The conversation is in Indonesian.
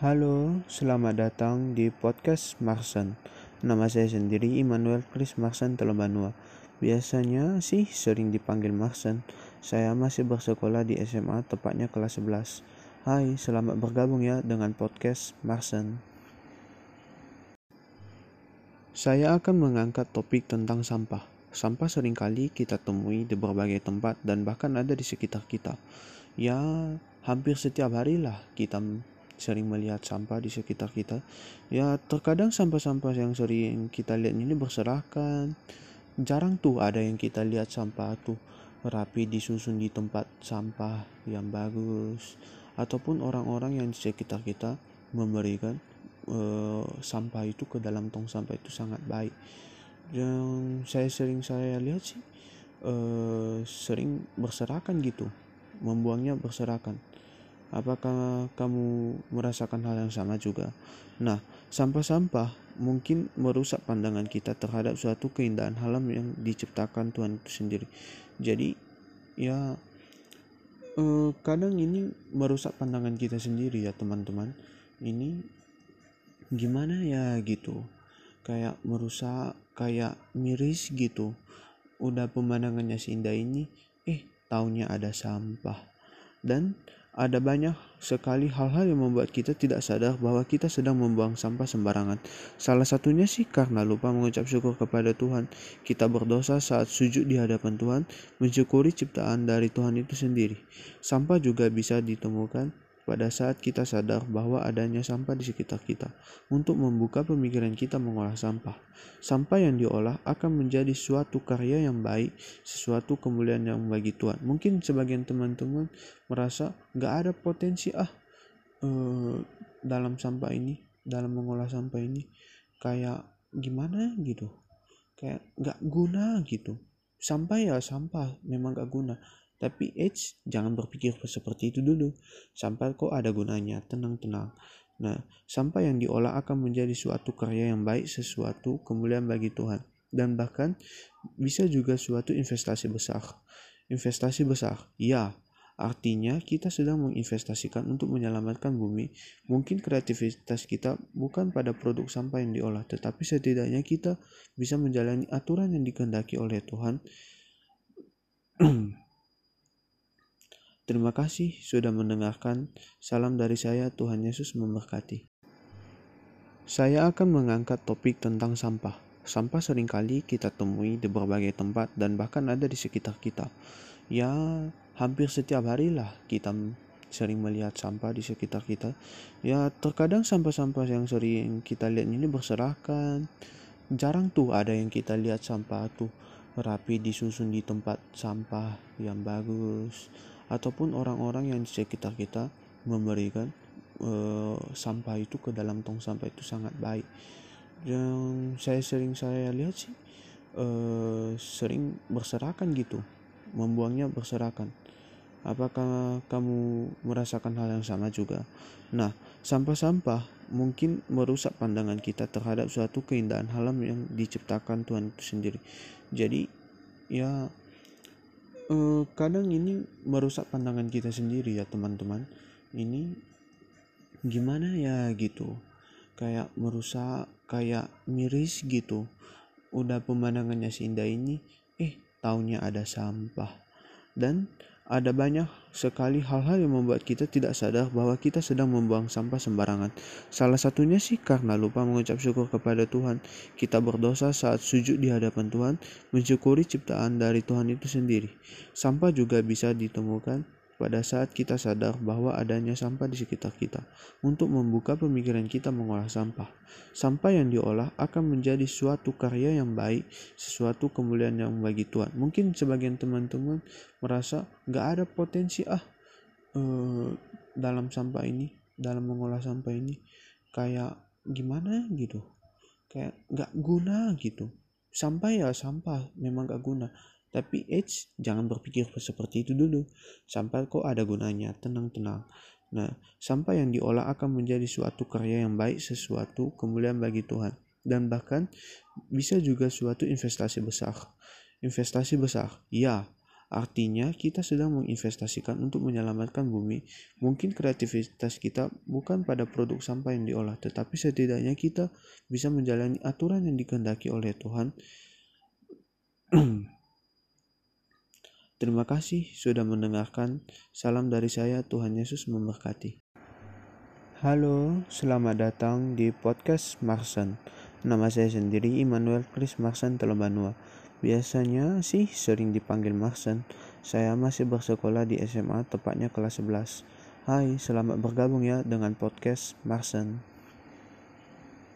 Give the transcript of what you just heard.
Halo, selamat datang di podcast Marsan. Nama saya sendiri Immanuel Chris Marsan Telebanua. Biasanya sih sering dipanggil Marsan. Saya masih bersekolah di SMA, tepatnya kelas 11. Hai, selamat bergabung ya dengan podcast Marsan. Saya akan mengangkat topik tentang sampah. Sampah sering kali kita temui di berbagai tempat dan bahkan ada di sekitar kita. Ya, hampir setiap hari lah kita sering melihat sampah di sekitar kita. Ya, terkadang sampah-sampah yang sering kita lihat ini berserakan. Jarang tuh ada yang kita lihat sampah tuh rapi disusun di tempat sampah yang bagus ataupun orang-orang yang di sekitar kita memberikan uh, sampah itu ke dalam tong sampah itu sangat baik. Yang saya sering saya lihat sih uh, sering berserakan gitu, membuangnya berserakan Apakah kamu merasakan hal yang sama juga? Nah, sampah-sampah mungkin merusak pandangan kita terhadap suatu keindahan alam yang diciptakan Tuhan itu sendiri. Jadi, ya eh, kadang ini merusak pandangan kita sendiri ya teman-teman. Ini gimana ya gitu. Kayak merusak, kayak miris gitu. Udah pemandangannya seindah ini, eh taunya ada sampah. Dan ada banyak sekali hal-hal yang membuat kita tidak sadar bahwa kita sedang membuang sampah sembarangan. Salah satunya sih karena lupa mengucap syukur kepada Tuhan. Kita berdosa saat sujud di hadapan Tuhan, mensyukuri ciptaan dari Tuhan itu sendiri. Sampah juga bisa ditemukan pada saat kita sadar bahwa adanya sampah di sekitar kita, untuk membuka pemikiran kita mengolah sampah. Sampah yang diolah akan menjadi suatu karya yang baik, sesuatu kemuliaan yang bagi Tuhan. Mungkin sebagian teman-teman merasa nggak ada potensi ah eh, dalam sampah ini, dalam mengolah sampah ini, kayak gimana gitu, kayak nggak guna gitu. Sampah ya sampah, memang gak guna tapi H jangan berpikir seperti itu dulu. Sampai kok ada gunanya, tenang-tenang. Nah, sampah yang diolah akan menjadi suatu karya yang baik, sesuatu kemuliaan bagi Tuhan. Dan bahkan bisa juga suatu investasi besar. Investasi besar, ya. Artinya kita sedang menginvestasikan untuk menyelamatkan bumi. Mungkin kreativitas kita bukan pada produk sampah yang diolah, tetapi setidaknya kita bisa menjalani aturan yang dikehendaki oleh Tuhan Terima kasih sudah mendengarkan. Salam dari saya, Tuhan Yesus memberkati. Saya akan mengangkat topik tentang sampah. Sampah sering kali kita temui di berbagai tempat dan bahkan ada di sekitar kita. Ya, hampir setiap hari lah kita sering melihat sampah di sekitar kita. Ya, terkadang sampah-sampah yang sering kita lihat ini berserakan. Jarang tuh ada yang kita lihat sampah tuh rapi disusun di tempat sampah yang bagus ataupun orang-orang yang di sekitar kita memberikan uh, sampah itu ke dalam tong sampah itu sangat baik. Yang saya sering saya lihat sih uh, sering berserakan gitu membuangnya berserakan. Apakah kamu merasakan hal yang sama juga? Nah sampah-sampah mungkin merusak pandangan kita terhadap suatu keindahan alam yang diciptakan Tuhan itu sendiri. Jadi ya uh, kadang ini merusak pandangan kita sendiri ya teman-teman. Ini gimana ya gitu. Kayak merusak kayak miris gitu. Udah pemandangannya seindah ini eh taunya ada sampah. Dan ada banyak sekali hal-hal yang membuat kita tidak sadar bahwa kita sedang membuang sampah sembarangan. Salah satunya sih karena lupa mengucap syukur kepada Tuhan. Kita berdosa saat sujud di hadapan Tuhan, mensyukuri ciptaan dari Tuhan itu sendiri. Sampah juga bisa ditemukan pada saat kita sadar bahwa adanya sampah di sekitar kita, untuk membuka pemikiran kita mengolah sampah. Sampah yang diolah akan menjadi suatu karya yang baik, sesuatu kemuliaan yang bagi Tuhan. Mungkin sebagian teman-teman merasa nggak ada potensi ah eh, dalam sampah ini, dalam mengolah sampah ini, kayak gimana gitu, kayak nggak guna gitu. Sampah ya sampah, memang gak guna tapi H jangan berpikir seperti itu dulu. Sampah kok ada gunanya, tenang-tenang. Nah, sampah yang diolah akan menjadi suatu karya yang baik, sesuatu kemuliaan bagi Tuhan. Dan bahkan bisa juga suatu investasi besar. Investasi besar, ya. Artinya, kita sedang menginvestasikan untuk menyelamatkan bumi. Mungkin kreativitas kita bukan pada produk sampah yang diolah, tetapi setidaknya kita bisa menjalani aturan yang dikehendaki oleh Tuhan. Terima kasih sudah mendengarkan. Salam dari saya, Tuhan Yesus memberkati. Halo, selamat datang di podcast Marsan. Nama saya sendiri Immanuel Chris Marsan Telebanua. Biasanya sih sering dipanggil Marsan. Saya masih bersekolah di SMA, tepatnya kelas 11. Hai, selamat bergabung ya dengan podcast Marsan.